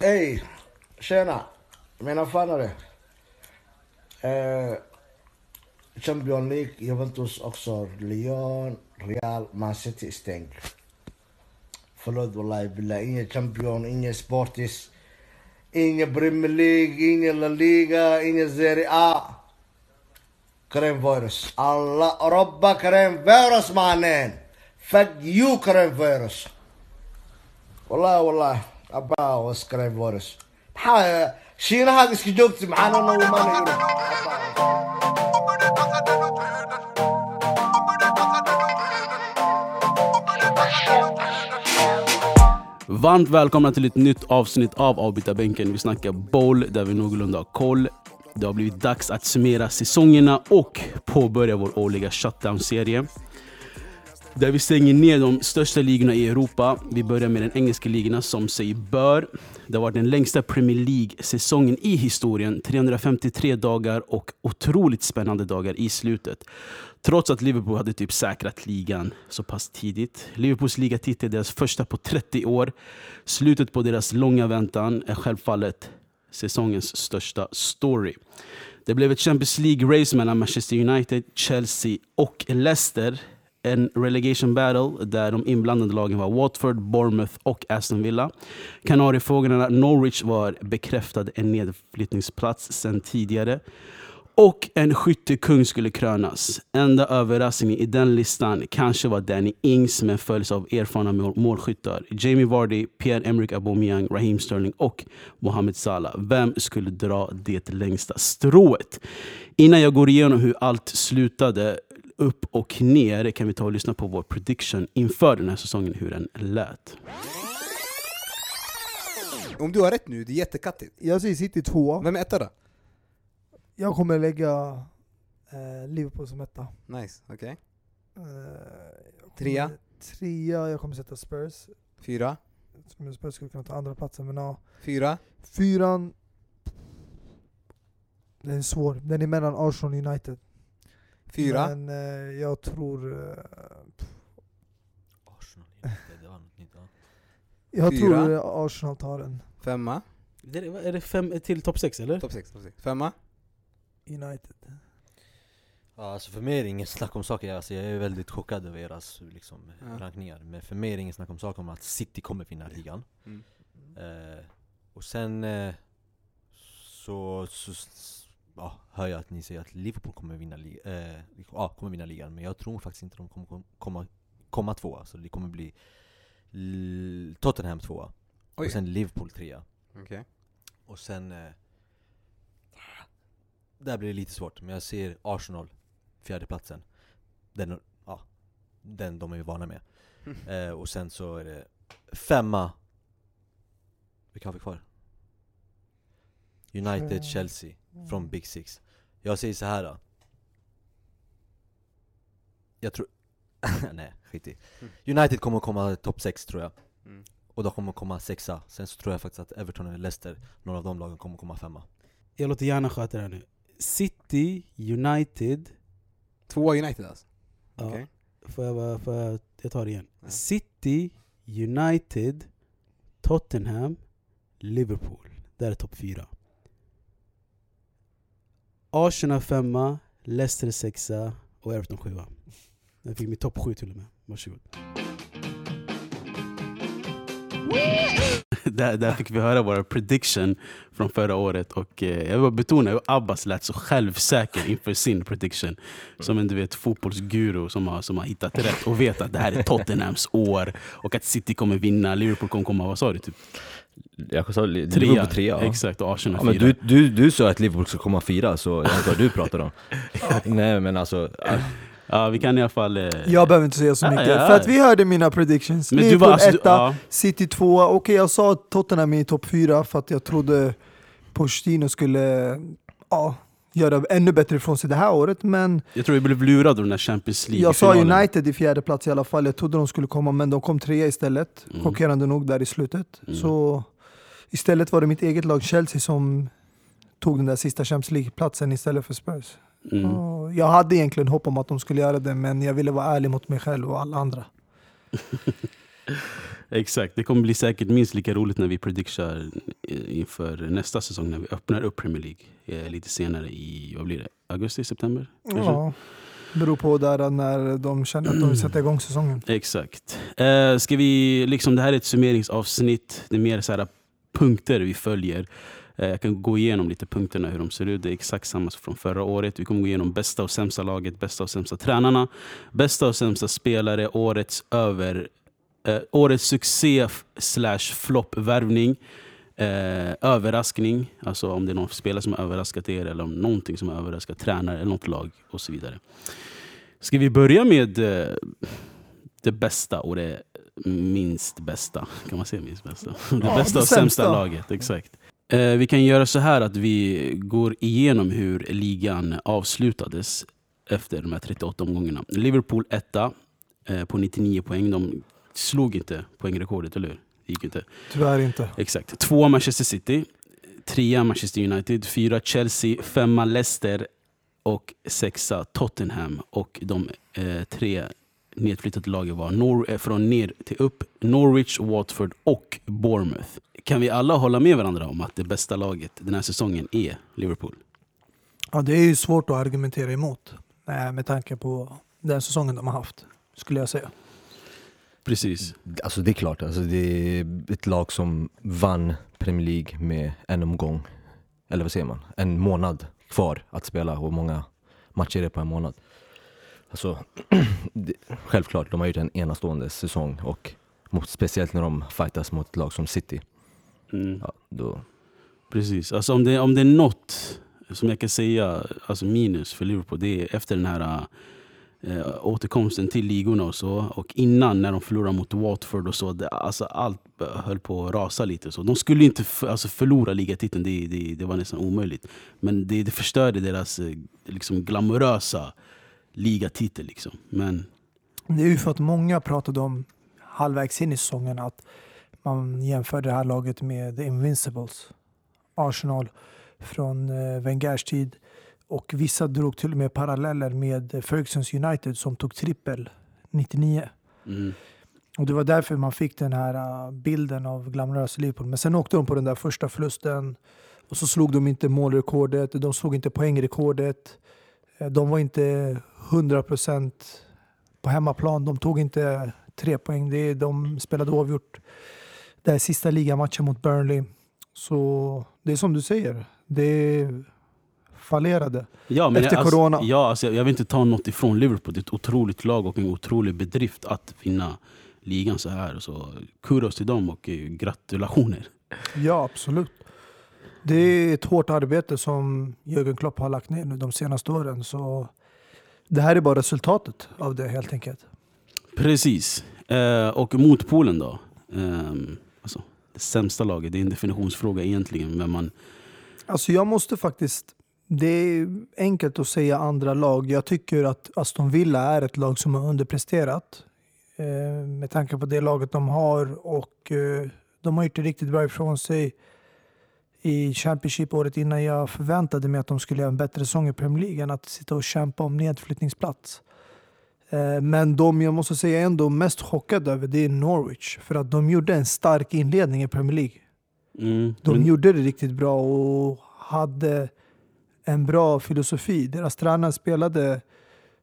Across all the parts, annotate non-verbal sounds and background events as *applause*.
Hej, tjena. Mina fanare. Eh, Champions League, Juventus också. Lyon, Real, Man City stängt. Förlåt wallahi billahi. Ingen Champion, ingen Sportis. Ingen Premier League, ingen La Liga, ingen Serie A. Coronavirus. Alla Robba coronavirus mannen. Fuck you coronavirus. Wallahi wallahi. abbaa oo iskale virus maxaa shiinahaad iska joogtid maxaana noo imaanayo Varmt välkomna till ett nytt avsnitt av Avbytarbänken. Vi snackar boll, där vi någorlunda har koll. Det har blivit dags att summera säsongerna och påbörja vår årliga shutdown-serie. Där vi stänger ner de största ligorna i Europa. Vi börjar med den engelska ligorna som sig bör. Det har varit den längsta Premier League-säsongen i historien. 353 dagar och otroligt spännande dagar i slutet. Trots att Liverpool hade typ säkrat ligan så pass tidigt. Liverpools ligatitel är deras första på 30 år. Slutet på deras långa väntan är självfallet säsongens största story. Det blev ett Champions League-race mellan Manchester United, Chelsea och Leicester. En relegation battle där de inblandade lagen var Watford, Bournemouth och Aston Villa. Kanariefåglarna Norwich var bekräftade en nedflyttningsplats sedan tidigare. Och en skyttekung skulle krönas. Enda överraskningen i den listan kanske var Danny Ings men följs av erfarna mål- målskyttar. Jamie Vardy, Pierre-Emerick Aubameyang, Raheem Sterling och Mohamed Salah. Vem skulle dra det längsta strået? Innan jag går igenom hur allt slutade upp och ner kan vi ta och lyssna på vår prediction inför den här säsongen, hur den lät. Om du har rätt nu, det är jättekattigt. Jag säger City tvåa. Vem är etta då? Jag kommer lägga eh, Liverpool som etta. Nice, okej. Eh, jag kommer- Trea? Trea, jag kommer sätta Spurs. Fyra? Men Spurs skulle kunna ta andra platsen men ja. Fyra? Fyran... Den är svår. Den är mellan Arsenal och United. Fyra? Men eh, jag tror... Eh, Arsenal, det var något nytt. Ja. jag Fyra? tror eh, Arsenal tar den. Femma? Det är, är det fem till topp sex eller? Topp sex, top sex. Femma? United. Ja, alltså för mig är det inget snack om saker, alltså jag är väldigt chockad över era liksom, Ja. rankningar Men för mig är det inget snack om saker om att City kommer vinna ligan Mm. eh, Och sen eh, så, så ja, hör jag att ni säger att Liverpool kommer vinna, li- eh, ja, kommer vinna ligan Men jag tror faktiskt inte de kommer kom- komma, komma tvåa, så det kommer bli L- Tottenham tvåa, Oj. och sen Liverpool trea Okej. Och sen... Eh, där blir det lite svårt, men jag ser Arsenal, fjärdeplatsen. Den, ja, den de är ju vana med. *laughs* Eh, och sen så är det femma. Vilka har vi kvar? United. Chelsea, från Big Six. Jag säger så här. Då. Jag tror... *laughs* Nej, skit i. United kommer komma topp 6 tror jag. Mm. Och de kommer komma sexa. Sen så tror jag faktiskt att Everton eller Leicester, några av de lagen kommer komma femma. Jag låter gärna sköta det här nu. City, United... Tvåa United alltså? Ja, Okej. får jag, bara- får jag, jag tar det igen. Ja. City, United, Tottenham, Liverpool. Där är topp fyra. Arsenal femma, Leicester sexa och Everton sjua. Jag fick min topp sju till och med. Varsågod. *laughs* där, där fick vi höra våra prediction från förra året och eh, jag vill bara betona hur Abbas lät så självsäker inför sin prediction. Som en du vet, fotbollsguru som har, som har hittat rätt och vet att det här är Tottenhams år och att City kommer vinna, Liverpool kommer komma, vad sa du? Typ jag sa? Liverpool trea. ja. Exakt, och Arsenal Ja, men fyra. du, du, du sa att Liverpool ska komma fyra, så jag vad du pratar om. *laughs* Nej men alltså, Ja, vi kan i alla fall... Eh, Jag behöver inte säga så Ja, mycket. ja. För att vi hörde mina predictions. men du Liverpool var, alltså, du, etta, ja, City tvåa. Okej, jag sa att Tottenham är i topp fyra för att jag trodde Pochettino skulle ja, göra ännu bättre ifrån sig det här året. Men jag tror vi blev lurade av den här Champions League jag sa. United i fjärde plats i alla fall. Jag trodde de skulle komma, men de kom trea istället. Mm. Chockerande nog där i slutet. Mm. Så istället var det mitt eget lag Chelsea som tog den där sista Champions League-platsen istället för Spurs. Mm. Jag hade egentligen hopp om att de skulle göra det, men jag ville vara ärlig mot mig själv och alla andra. *laughs* Exakt, det kommer bli säkert minst lika roligt när vi prediktar inför nästa säsong när vi öppnar upp Premier League eh, lite senare i, vad blir det, augusti, september? kanske? Ja, beror på där när de känner att de vill sätta igång säsongen. *clears throat* Exakt. Eh, ska vi, liksom, det här är ett summeringsavsnitt. Det är mer så här punkter vi följer. Eh, jag kan gå igenom lite punkterna hur de ser ut. Det är exakt samma som från förra året. Vi kommer gå igenom bästa och sämsta laget, bästa och sämsta tränarna, bästa och sämsta spelare, årets över eh, årets succé slash floppvärvning. Eh, överraskning, alltså om det är någon spelare som har överraskat er eller om någonting som har överraskat tränare eller något lag och så vidare. Ska vi börja med eh, det bästa och det minst bästa? Kan man säga minst bästa? *laughs* Det Ja, bästa det och sämsta sämsta. laget, exakt. Eh, vi kan göra så här att vi går igenom hur ligan avslutades efter de här 38 omgångarna. Liverpool etta eh, på 99 poäng. De slog inte poängrekordet, eller hur? Det gick inte. Tyvärr inte. Exakt. Tvåa Manchester City, trea Manchester United, fyra Chelsea, femma Leicester och sexa Tottenham. Och de eh, tre nedflyttade lagen var Nor- eh, från ner till upp, Norwich, Watford och Bournemouth. Kan vi alla hålla med varandra om att det bästa laget den här säsongen är Liverpool? Ja, det är ju svårt att argumentera emot eh, med tanke på den säsongen de har haft, skulle jag säga. Precis. Alltså det är klart, alltså det är ett lag som vann Premier League med en omgång, eller vad säger man, en månad kvar att spela och många matcher är det på en månad. Alltså, *clears throat* det, självklart, de har gjort en enastående säsong och mot, speciellt när de fightas mot ett lag som City. Mm. Ja, då, Precis. Alltså om, det, om det är något som jag kan säga alltså minus för Liverpool, det är efter den här eh, återkomsten till ligorna och så. Och innan när de förlorade mot Watford och så. Det, alltså allt höll på att rasa lite. Så. De skulle inte alltså förlora ligatiteln, det, det, det var nästan omöjligt. Men det, det förstörde deras eh, liksom, glamorösa ligatitel. Liksom. Men Det är ju för att många pratade om halvvägs in i säsongen att man jämförde det här laget med The Invincibles. Arsenal från eh, Wengers tid. Och vissa drog till och med paralleller med Fergusons United som tog trippel 99. mm, Och det var därför man fick den här uh, bilden av glamorösa Liverpool. Men sen åkte de på den där första förlusten och så slog de inte målrekordet, de slog inte poängrekordet. Eh, De var inte 100% på hemmaplan, de tog inte tre poäng. Det- De spelade oavgjort den sista ligamatchen mot Burnley. Så det är som du säger, det fallerade. Ja, men Efter jag, alltså, corona. Ja, alltså, jag vill inte ta något ifrån Liverpool. Det är ett otroligt lag och en otrolig bedrift att vinna ligan så här. Så kudos till dem och eh, gratulationer. Ja, absolut. Det är ett hårt arbete som Jürgen Klopp har lagt ner nu de senaste åren. Så det här är bara resultatet av det helt enkelt. Precis. Eh, och motpolen då? Ehm, alltså, det sämsta laget, det är en definitionsfråga egentligen. Men man, Alltså jag måste faktiskt... Det är enkelt att säga andra lag. Jag tycker att Aston Villa är ett lag som har underpresterat. Eh, med tanke på det laget de har. Och eh, De har gjort det riktigt bra ifrån sig i Championship året innan. Jag förväntade mig att de skulle göra en bättre säsong i Premier League än att sitta och kämpa om nedflyttningsplats. Eh, Men de jag måste säga ändå mest chockad över det är Norwich. För att de gjorde en stark inledning i Premier League. mm, De gjorde det riktigt bra och hade en bra filosofi. Deras tränare spelade,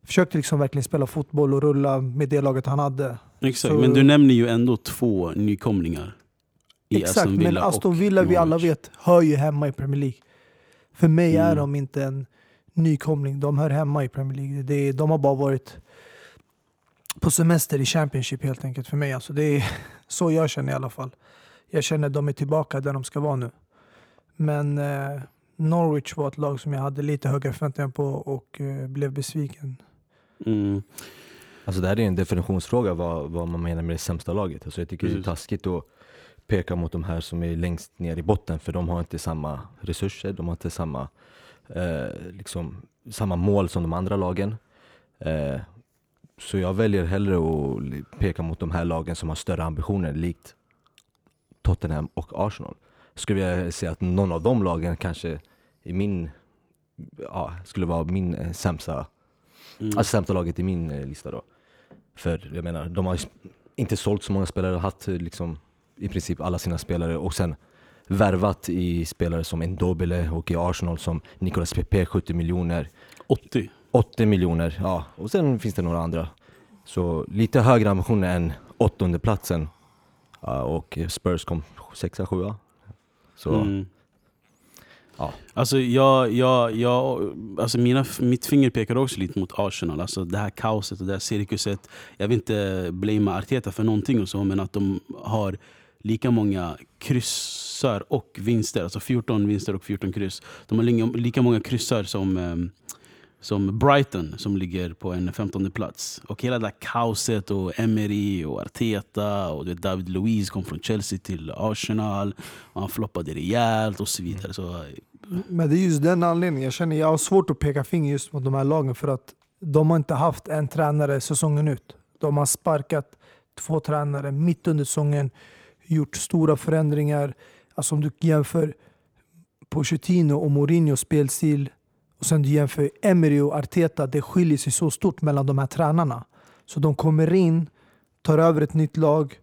försökte liksom verkligen spela fotboll och rulla med det laget han hade. exakt, så- men du nämner ju ändå två nykomlingar. I Exakt, Aston Villa men Aston Villa vi alla vet hör ju hemma i Premier League. För mig är Mm. de inte en nykomling, de hör hemma i Premier League. Det är, de har bara varit på semester i Championship helt enkelt för mig. Alltså det är *laughs* så jag känner i alla fall. Jag känner att de är tillbaka där de ska vara nu. Men eh, Norwich var ett lag som jag hade lite högre förväntningar på och eh, blev besviken. Mm, Alltså det här är en definitionsfråga vad, vad man menar med det sämsta laget. Alltså jag tycker det är Precis. taskigt att peka mot de här som är längst ner i botten för de har inte samma resurser, de har inte samma, eh, liksom, samma mål som de andra lagen. Eh, så jag väljer hellre att peka mot de här lagen som har större ambitioner likt Tottenham och Arsenal. Skulle jag säga att någon av de lagen kanske i min, ja, skulle vara min eh, sämsta mm. Alltså sämsta laget i min eh, lista då. För jag menar, de har inte sålt så många spelare, haft eh, liksom i princip alla sina spelare och sen värvat i spelare som Ndobele och i Arsenal som Nicolas Pepe 70 miljoner, 80. 80 miljoner, ja. Och sen finns det några andra. Så lite högre ambitioner än åttonde platsen Ja, och Spurs kom sexa, sjua. Så Mm. Ja. Alltså, jag, jag, jag, alltså mina, mitt finger pekar också lite mot Arsenal. Alltså det här kaoset och det här cirkuset. Jag vill inte blamea Arteta för någonting och så, men att de har lika många kryssar och vinster. Alltså 14 vinster och 14 kryss. De har lika, många kryssar som, ehm, som Brighton som ligger på en 15 plats. Och hela det här kaoset och Emery och Arteta och David Luiz kom från Chelsea till Arsenal. Och han floppade rejält och så vidare. Så, Men det är just den anledningen. Jag känner jag har svårt att peka finger just mot de här lagen för att de har inte haft en tränare säsongen ut. De har sparkat två tränare mitt under säsongen, gjort stora förändringar. Alltså om du jämför Pochettino och Mourinhos spelstil och sen du jämför Emery och Arteta, det skiljer sig så stort mellan de här tränarna. Så de kommer in, tar över ett nytt lag.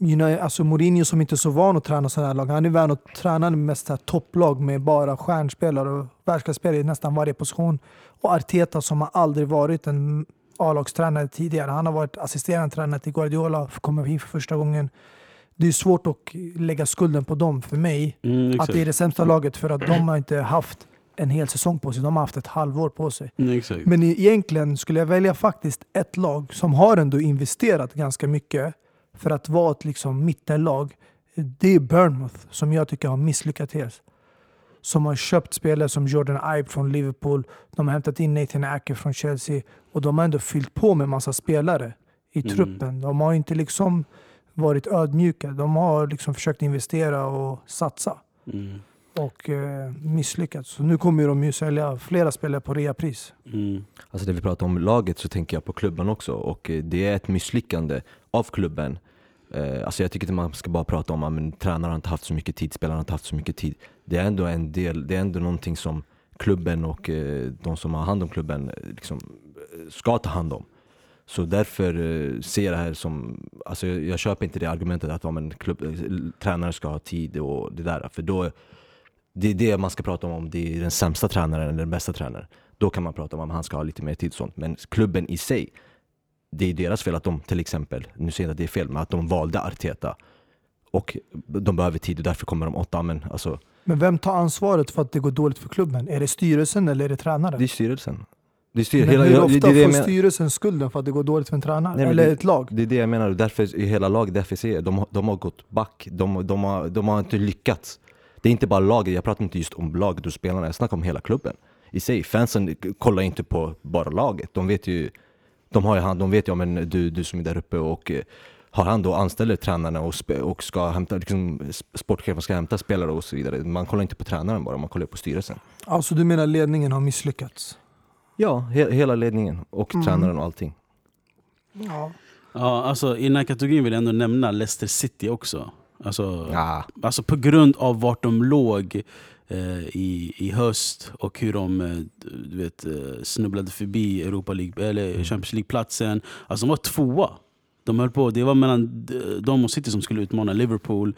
You know, alltså Mourinho som inte är så van att träna sådana här lag. Han är van att träna mest så här topplag med bara stjärnspelare och världsklasspelare i nästan varje position. Och Arteta som har aldrig varit en A-lagstränare tidigare. Han har varit assisterande tränare till Guardiola, kommer in för första gången. Det är svårt att lägga skulden på dem för mig. mm, Att det är det sämsta laget för att de har inte haft en hel säsong på sig. De har haft ett halvår på sig. Mm. Men egentligen skulle jag välja faktiskt ett lag som har ändå investerat ganska mycket för att vara ett liksom mittenlag. Det är Bournemouth som jag tycker har misslyckats helt. Som har köpt spelare som Jordan Ibe från Liverpool. De har hämtat in Nathan Ake från Chelsea. Och de har ändå fyllt på med massa spelare i Mm. truppen. De har inte liksom varit ödmjuka. De har liksom försökt investera och satsa. Mm, och eh, misslyckats. Så nu kommer de ju sälja flera spelare på reapris. mm, Alltså när vi pratar om laget så tänker jag på klubben också och eh, det är ett misslyckande av klubben. Eh, Alltså jag tycker inte man ska bara prata om att tränaren har inte haft så mycket tid, spelaren har inte haft så mycket tid. Det är ändå en del, det är ändå någonting som klubben och eh, de som har hand om klubben eh, liksom, eh, ska ta hand om. Så därför ser jag det här som, alltså jag, jag köper inte det argumentet att ja, men klubb, tränare ska ha tid och det där. För då, det är det man ska prata om, om det är den sämsta tränaren eller den bästa tränaren. Då kan man prata om att han ska ha lite mer tid och sånt. Men klubben i sig, det är deras fel att de till exempel, nu säger jag att det är fel, men att de valde Arteta. Och de behöver tid och därför kommer de åtta. Men alltså, Men vem tar ansvaret för att det går dåligt för klubben? Är det styrelsen eller är det tränaren? det är styrelsen. Det är, styr, Men hela, hur ofta det, det, får men, styrelsen skulden för att det går dåligt för en tränare? Nej, eller det- ett lag? det är det jag menar. Därför är hela laget, därför ser jag, de, har- de har gått back. De, de, har, de har inte lyckats. Det är inte bara laget, jag pratar inte just om laget och spelarna, jag snackar om hela klubben. I sig, fansen kollar inte på bara laget. De vet ju, de har ju hand, de vet ju, ja, men du, du som är där uppe och eh, har han då anställer tränarna och, och ska hämta, liksom, sportchefen ska hämta spelare och så vidare. Man kollar inte på tränaren bara, man kollar på styrelsen. Alltså du menar ledningen har misslyckats? Ja, he, hela ledningen och Mm. tränaren och allting. Ja. Ja, alltså, I den här kategorin vill jag ändå nämna Leicester City också. Alltså, Ja. alltså på grund av vart de låg eh, i, i höst och hur de eh, du vet, eh, snubblade förbi Europa League, eller Champions League-platsen. Alltså de var tvåa. De höll på, det var mellan dem och City som skulle utmana Liverpool.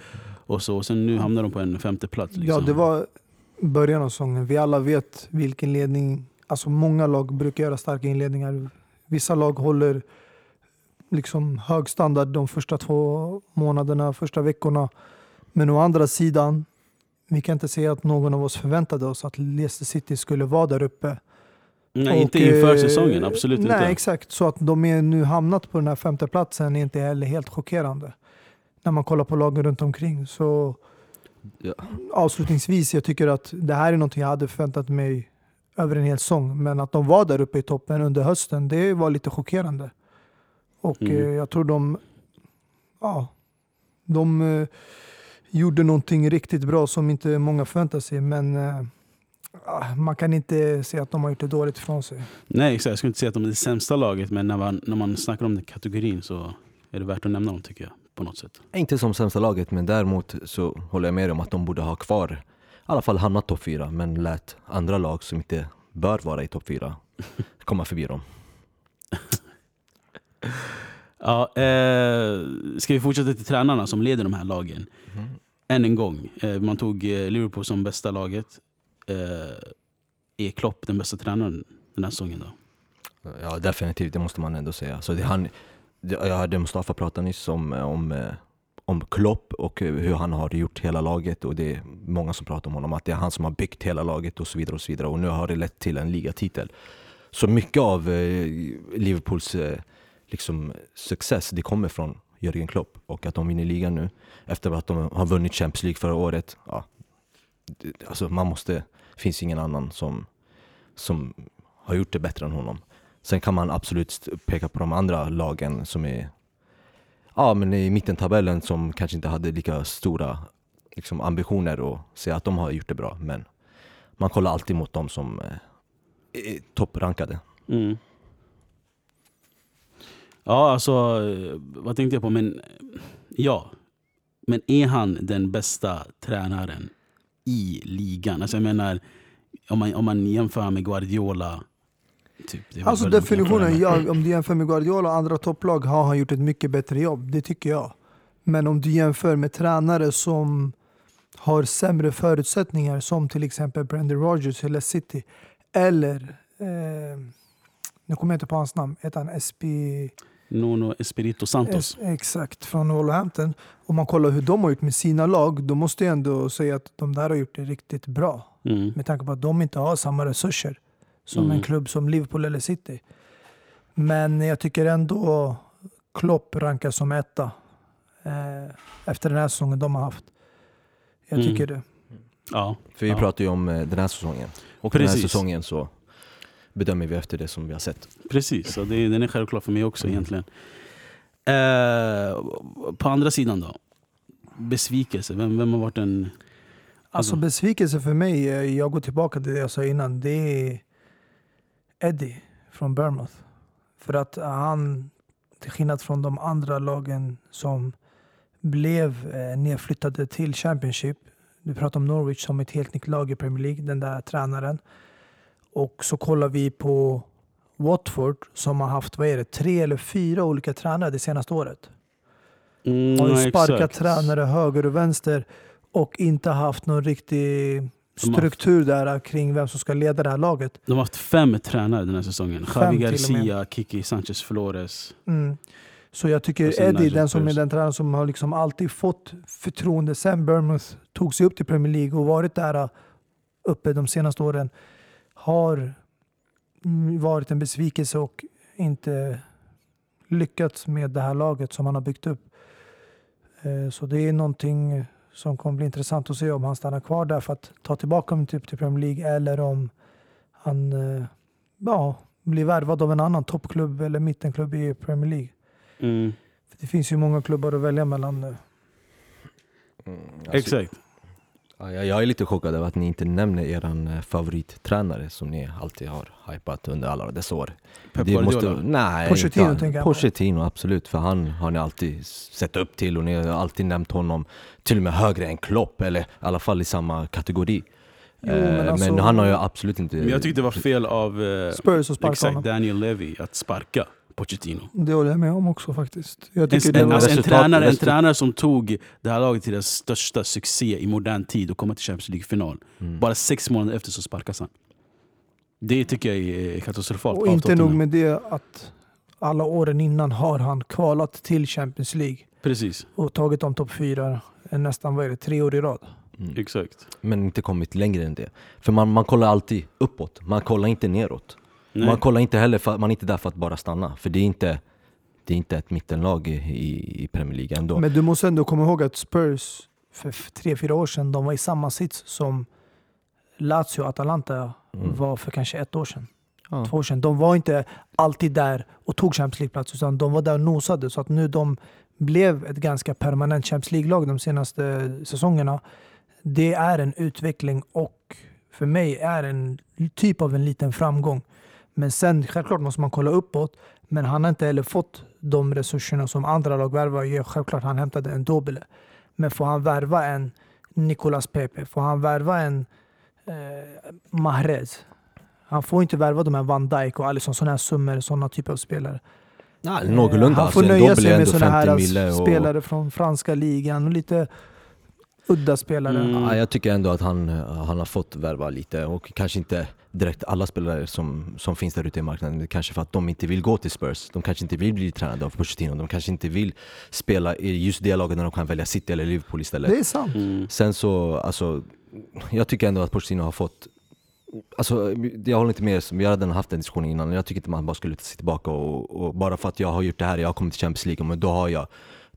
Och så, och sen nu hamnar de på en femte plats. Liksom. ja, det var början av säsongen. Vi alla vet vilken ledning... Alltså många lag brukar göra starka inledningar. Vissa lag håller liksom hög standard de första två månaderna, första veckorna. Men å andra sidan, vi kan inte säga att någon av oss förväntade oss att Leicester City skulle vara där uppe. Nej, inte Och, inför eh, säsongen, absolut nej, inte. exakt. Så att de är nu hamnat på den här femte platsen är inte heller helt chockerande. När man kollar på lagen runt omkring. Så Ja. avslutningsvis, jag tycker att det här är någonting jag hade förväntat mig över en hel säsong. Men att de var där uppe i toppen under hösten, det var lite chockerande. Och Mm. eh, jag tror de, ja, de eh, gjorde någonting riktigt bra som inte många förväntade sig. Men eh, ah, man kan inte säga att de har gjort det dåligt ifrån sig. Nej, exakt. jag skulle inte säga att de är det sämsta laget, men när man, när man snackar om den kategorin så är det värt att nämna dem tycker jag. På något sätt. Inte som sämsta laget, men däremot så håller jag med om att de borde ha kvar, i alla fall hamnat topp fyra, men lät andra lag som inte bör vara i topp fyra komma förbi dem. *laughs* *laughs* Ja, eh, ska vi fortsätta till tränarna som leder de här lagen? Mhm. Än en gång. Eh, man tog eh, Liverpool som bästa laget. Eh, är Klopp den bästa tränaren den här säsongen då? Ja definitivt, det måste man ändå säga. Så det, han, det, jag hörde Mustafa prata nyss om, om, eh, om Klopp och hur han har gjort hela laget och det är många som pratar om honom, att det är han som har byggt hela laget och så vidare och så vidare och nu har det lett till en ligatitel. Så mycket av eh, Liverpools liksom, success, det kommer från Jörgen Klopp och att de vinner ligan nu efter att de har vunnit Champions League förra året. Ja, det, alltså man måste, Det finns ingen annan som, som har gjort det bättre än honom. Sen kan man absolut peka på de andra lagen som är ja, men i mittentabellen som kanske inte hade lika stora liksom, ambitioner och säga att de har gjort det bra. Men man kollar alltid mot de som eh, är topprankade. Mm. Ja, alltså eh, vad tänkte jag på? Men ja, men är han den bästa tränaren i ligan? Alltså jag menar, om man, om man jämför med Guardiola. Typ, Alltså definitionen, ja, om du jämför med Guardiola och andra topplag har han gjort ett mycket bättre jobb. Det tycker jag. Men om du jämför med tränare som har sämre förutsättningar som till exempel Brendan Rodgers eller City eller eh, nu kommer jag inte på hans namn, heter han SP... Nuno Espirito Santos. Exakt, från Wolverhampton. Om man kollar hur de har gjort med sina lag, då måste jag ändå säga att de där har gjort det riktigt bra. Mm. Med tanke på att de inte har samma resurser som Mm. en klubb som Liverpool eller City. Men jag tycker ändå Klopp rankas som etta eh, efter den här säsongen de har haft. Jag Mm. tycker det. Ja. För vi Ja. pratar ju om eh, den här säsongen. Och den Precis. här säsongen så bedömer vi efter det som vi har sett. Precis, så det, den är självklar för mig också egentligen. Eh, på andra sidan då? Besvikelse, vem, vem har varit en... Alltså besvikelse för mig, eh, jag går tillbaka till det jag sa innan, det är Eddie från Bournemouth. För att han, till skillnad från de andra lagen som blev eh, nedflyttade till Championship. Du pratar om Norwich som ett helt nytt lag i Premier League, den där tränaren. Och så kollar vi på Watford som har haft, vad är det, tre eller fyra olika tränare det senaste året. Mm, Har ju sparkat exakt. tränare höger och vänster och inte haft någon riktig struktur där kring vem som ska leda det här laget. De har haft fem tränare den här säsongen. Javi. Garcia, Kiki Sanchez Flores. Mm. Så jag tycker Eddie, den som är den tränaren som har liksom alltid fått förtroende sen Bournemouth tog sig upp till Premier League och varit där uh, uppe de senaste åren, har mm, varit en besvikelse och inte lyckats med det här laget som han har byggt upp. Eh, Så det är någonting som kommer bli intressant att se om han stannar kvar där för att ta tillbaka dem typ till Premier League eller om han eh, ja, blir värvad av en annan toppklubb eller mittenklubb i Premier League. Mm. För det finns ju många klubbar att välja mellan nu. Alltså, Exakt. Ja, jag jag är lite chockad över att ni inte nämner er favorittränare som ni alltid har hypat under alla dessa år. Pep Det Guardiola. nej, Pochettino inte- tänker jag. Pochettino, absolut. För han har ni alltid sett upp till och ni har alltid nämnt honom till och med högre än Klopp, eller i alla fall i samma kategori. Jo, Eh, men alltså- men han har ju absolut inte... Men jag tyckte det var fel av eh, Spurs och sparka exakt, honom. Daniel Levy att sparka Pochettino. Det håller jag med om också faktiskt. Jag En, en, var... alltså en, tränare, en tränare som tog det här laget till dess största succé i modern tid och komma till Champions League-final. Mm. Bara sex månader efter så sparkas han. Det tycker jag är katastrofalt. Och inte nog med det att alla åren innan har han kvalat till Champions League Precis, och tagit dem topp fyra nästan vad är det, tre år i rad. Mm. exakt. Men inte kommit längre än det. För man, man kollar alltid uppåt, man kollar inte neråt. Nej. Man kollar inte heller, för, man är inte där för att bara stanna. För det är inte, det är inte ett mittenlag i, i, i Premier League ändå. Men du måste ändå komma ihåg att Spurs för tre, fyra år sedan, de var i samma sits som Lazio och Atalanta Mm. var för kanske ett år sedan. Ja. Två år sedan. De var inte alltid där och tog Champions League-plats utan de var där och nosade. Så att nu de blev ett ganska permanent Champions League-lag de senaste säsongerna. Det är en utveckling och för mig är en typ av en liten framgång. Men sen självklart måste man kolla uppåt. Men han har inte heller fått de resurserna som andra lag värvar. Självklart han hämtade en Dobele. Men får han värva en Nicolas Pepe, får han värva en eh, Mahrez. Han får inte värva de här Van Dijk och Alisson, sådana här summor, sådana typer av spelare. Eh, någorlunda. Han Alltså, får nöja sig med sådana 50 här. Och, spelare från franska ligan och lite udda spelare. Mm. ja, jag tycker ändå att han, han har fått värva lite och kanske inte direkt alla spelare som, som finns där ute i marknaden. Kanske för att de inte vill gå till Spurs. De kanske inte vill bli tränade av Pochettino. De kanske inte vill spela i just det laget när de kan välja City eller Liverpool istället. Det är sant. Mm. Sen så, alltså, jag tycker ändå att Pochettino har fått Alltså, jag håller inte med, vi har redan haft den diskussionen innan, jag tycker inte man bara ska luta sig tillbaka och, och bara för att jag har gjort det här, jag har kommit till Champions League, men då har jag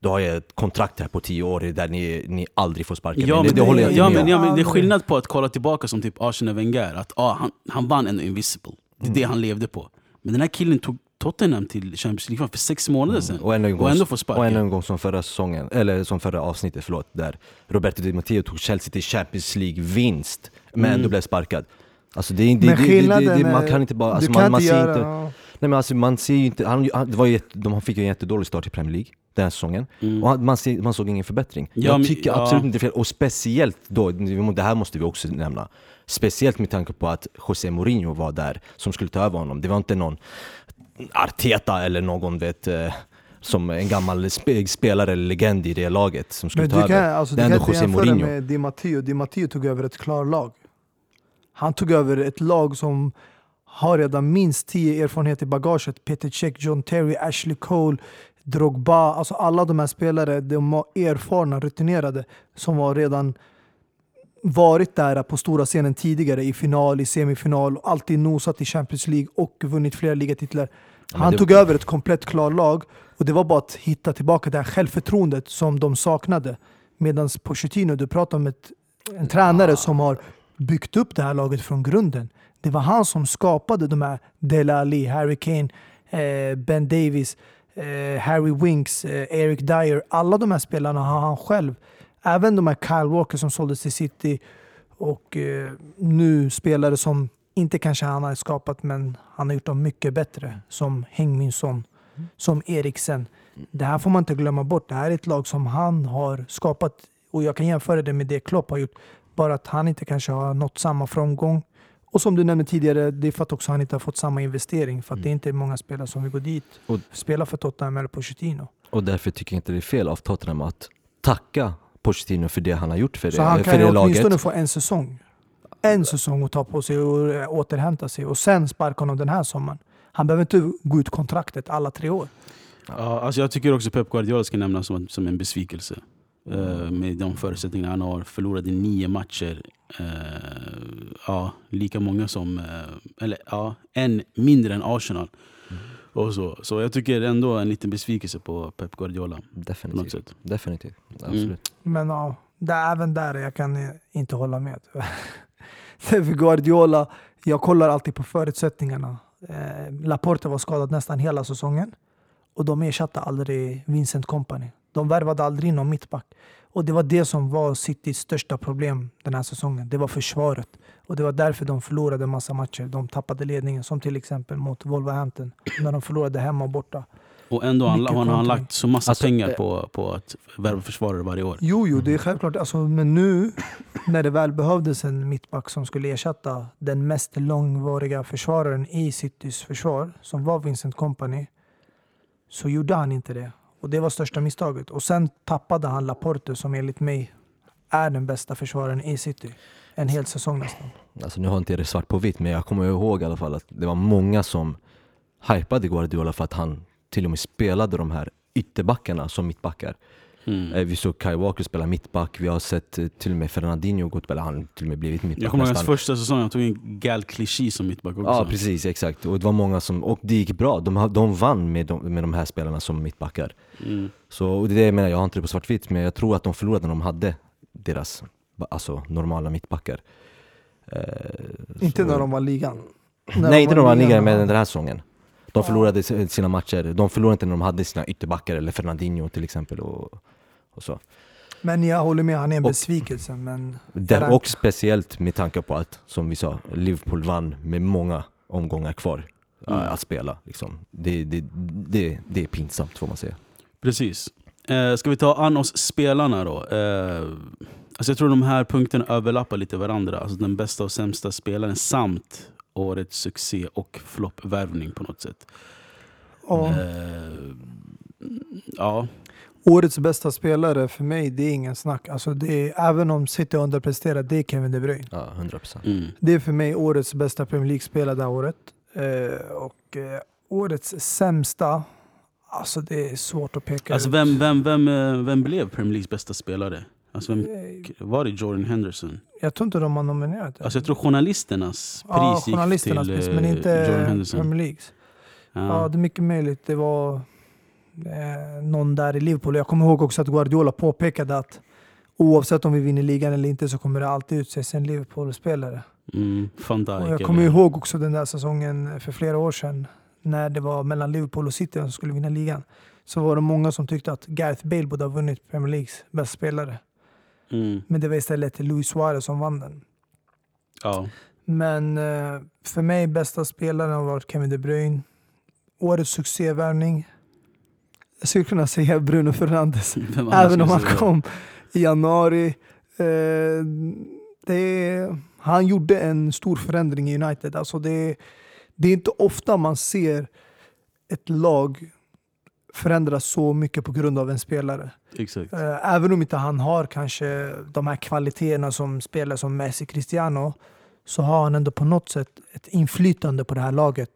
då har jag ett kontrakt här på tio år där ni, ni aldrig får sparka Ja, mig. men, Det, det håller jag inte ja, med men, ja, men det är skillnad på att kolla tillbaka som typ Arsenal Wenger, att ah, han, han vann ändå Invisible. Det är det han levde på. Men den här killen tog Tottenham till Champions League för sex månader sedan. Och ännu en gång, Och ändå får och sparken. ännu en gång som förra säsongen, eller som förra avsnittet, förlåt, där Roberto Di Matteo tog Chelsea till Champions League-vinst, men Mm. ändå blev sparkad. Alltså det, det, Men det, det, skillnaden det, man kan inte bara, alltså du man, kan man inte ser göra... inte, ja. Nej men alltså man ser ju inte, han, han, det var ju jätte, de fick ju en jättedålig start i Premier League den här säsongen. Mm. Och man, ser, man såg ingen förbättring. Ja, jag men- tycker ja. absolut inte fel, och speciellt då, det här måste vi också nämna. Speciellt med tanke på att José Mourinho var där som skulle ta över honom. Det var inte någon Arteta eller någon vet eh, som en gammal spe, spelare eller legend i det laget som skulle Men ta du kan, över. alltså, Det är ändå inte José Mourinho. med Di Matteo. Di Matteo tog över ett klarlag. Han tog över ett lag som har redan minst tio erfarenhet i bagaget. Peter Cech, John Terry, Ashley Cole, Drogba. Alltså alla de här spelare, de var erfarna, rutinerade som var redan varit där på stora scenen tidigare i final, i semifinal, och alltid nosat i Champions League och vunnit flera ligatitlar. Ja, Han tog över ett komplett klarlag och det var bara att hitta tillbaka det här självförtroendet som de saknade. Medan Pochettino, du pratar om ett, en tränare som har byggt upp det här laget från grunden. Det var han som skapade de här Dele Alli, Harry Kane, eh, Ben Davis, eh, Harry Winks, eh, Eric Dyer. Alla de här spelarna har han själv. Även de här Kyle Walker som såldes till City och eh, nu spelare som inte kanske han har skapat men han har gjort dem mycket bättre. Som Heung-Min Son, som Eriksen. Det här får man inte glömma bort. Det här är ett lag som han har skapat och jag kan jämföra det med det Klopp har gjort. Bara att han inte kanske har nått samma framgång. Och som du nämnde tidigare, det är för att också han inte har fått samma investering. För att det är inte många spelare som vill gå dit Och- spela för Tottenham eller Pochettino. Och därför tycker jag inte det är fel av Tottenham att tacka Pochettino för det han har gjort för det, Så han kan ju laget. åtminstone få en säsong. En säsong att ta på sig och återhämta sig och sen sparka honom den här sommaren. Han behöver inte gå ut kontraktet alla tre år. Ja, alltså jag tycker också Pep Guardiola ska nämnas som, som en besvikelse. Eh, med de förutsättningar han har. Förlorade nio matcher. Eh, ja, lika många som, eh, eller ja, en mindre än Arsenal. Och så. så jag tycker ändå en liten besvikelse på Pep Guardiola. Definitivt. Definitivt. Mm. Absolut. Men ja, det är även där jag kan inte hålla med. *laughs* För Guardiola, jag kollar alltid på förutsättningarna. Eh, Laporte var skadad nästan hela säsongen och de ersatte aldrig Vincent Company. De värvade aldrig in någon mittback. Och det var det som var Citys största problem den här säsongen. Det var försvaret. Och det var därför de förlorade en massa matcher. De tappade ledningen, som till exempel mot Wolverhampton, när de förlorade hemma och borta. Och ändå har han, har han lagt så massa Alltså, pengar eh, på, på att värva försvarare varje år. Jo, jo, det är självklart. Alltså, men nu när det väl behövdes en mittback som skulle ersätta den mest långvariga försvararen i Citys försvar, som var Vincent Company, så gjorde han inte det. Och det var största misstaget. Och sen tappade han Laporte som enligt mig är den bästa försvararen i City. En hel säsong nästan. Alltså nu har inte jag det svart på vitt men jag kommer ihåg i alla fall att det var många som hypade Guardiola för att han till och med spelade de här ytterbackarna som mittbackar. Mm. Eh, Vi såg Kai Walker spela mittback, vi har sett eh, till och med Fernandinho gå spela, han till och med blivit mittback Jag kommer ihåg hans första säsong, han tog in Gal Clichy som mittback också. Ja precis, exakt. Och det var många som, och det gick bra. De, har- de vann med de, med de här spelarna som mittbackar. Mm. Så och det är det jag menar, jag har inte det på svartvitt men jag tror att de förlorade när de hade deras alltså, normala mittbackar. Eh, Inte så- när de var ligan. Nej inte när de var ligan ja. den här säsongen. De förlorade sina matcher, de förlorade inte när de hade sina ytterbackar eller Fernandinho till exempel och, och så. Men jag håller med, han är en Och- besvikelse. Men Där, och speciellt med tanke på att, som vi sa, Liverpool vann med många omgångar kvar Mm. äh, att spela. Liksom. Det, det, det, det är pinsamt får man säga. Precis. Eh, ska vi ta an oss spelarna då? Eh, alltså jag tror de här punkterna överlappar lite varandra. Alltså den bästa och sämsta spelaren samt årets succé och floppvärvning på något sätt. Ja. Eh, ja, Årets bästa spelare för mig, det är ingen snack. Alltså det är, även om City underpresterar, det är Kevin De Bruyne. Ja, 100 procent. mm. Det är för mig årets bästa Premier League-spelare det här året. Eh, och eh, årets sämsta, alltså det är svårt att peka Alltså ut. vem, vem, vem, eh, vem blev Premier Leagues bästa spelare? Alltså vem, Eh, var det Jordan Henderson? Jag tror inte de har nominerat det. Alltså jag tror journalisternas pris ja, gick journalisternas till pris, eh, men inte Jordan Henderson. Premier Leagues. Ja. Ja. det är mycket möjligt. Det var eh, någon där i Liverpool. Jag kommer ihåg också att Guardiola påpekade att oavsett om vi vinner ligan eller inte så kommer det alltid utses en Liverpool-spelare. Mm. Och jag kommer ihåg också den där säsongen för flera år sedan när det var mellan Liverpool och City som skulle vinna ligan. Så var det många som tyckte att Gareth Bale borde ha vunnit Premier Leagues bästa spelare. Mm, Men det var istället Luis Suarez som vann den. ja. Men eh, för mig bästa spelaren har varit Kevin De Bruyne. Årets succévärvning. Jag skulle kunna säga Bruno Fernandes. *laughs* Även om han kom i januari. Eh, det han gjorde en stor förändring i United. Alltså det, det är inte ofta man ser ett lag förändras så mycket på grund av en spelare. Exakt. Eh, Även om inte han har kanske de här kvaliteterna som spelare som Messi, Cristiano, så har han ändå på något sätt ett inflytande på det här laget.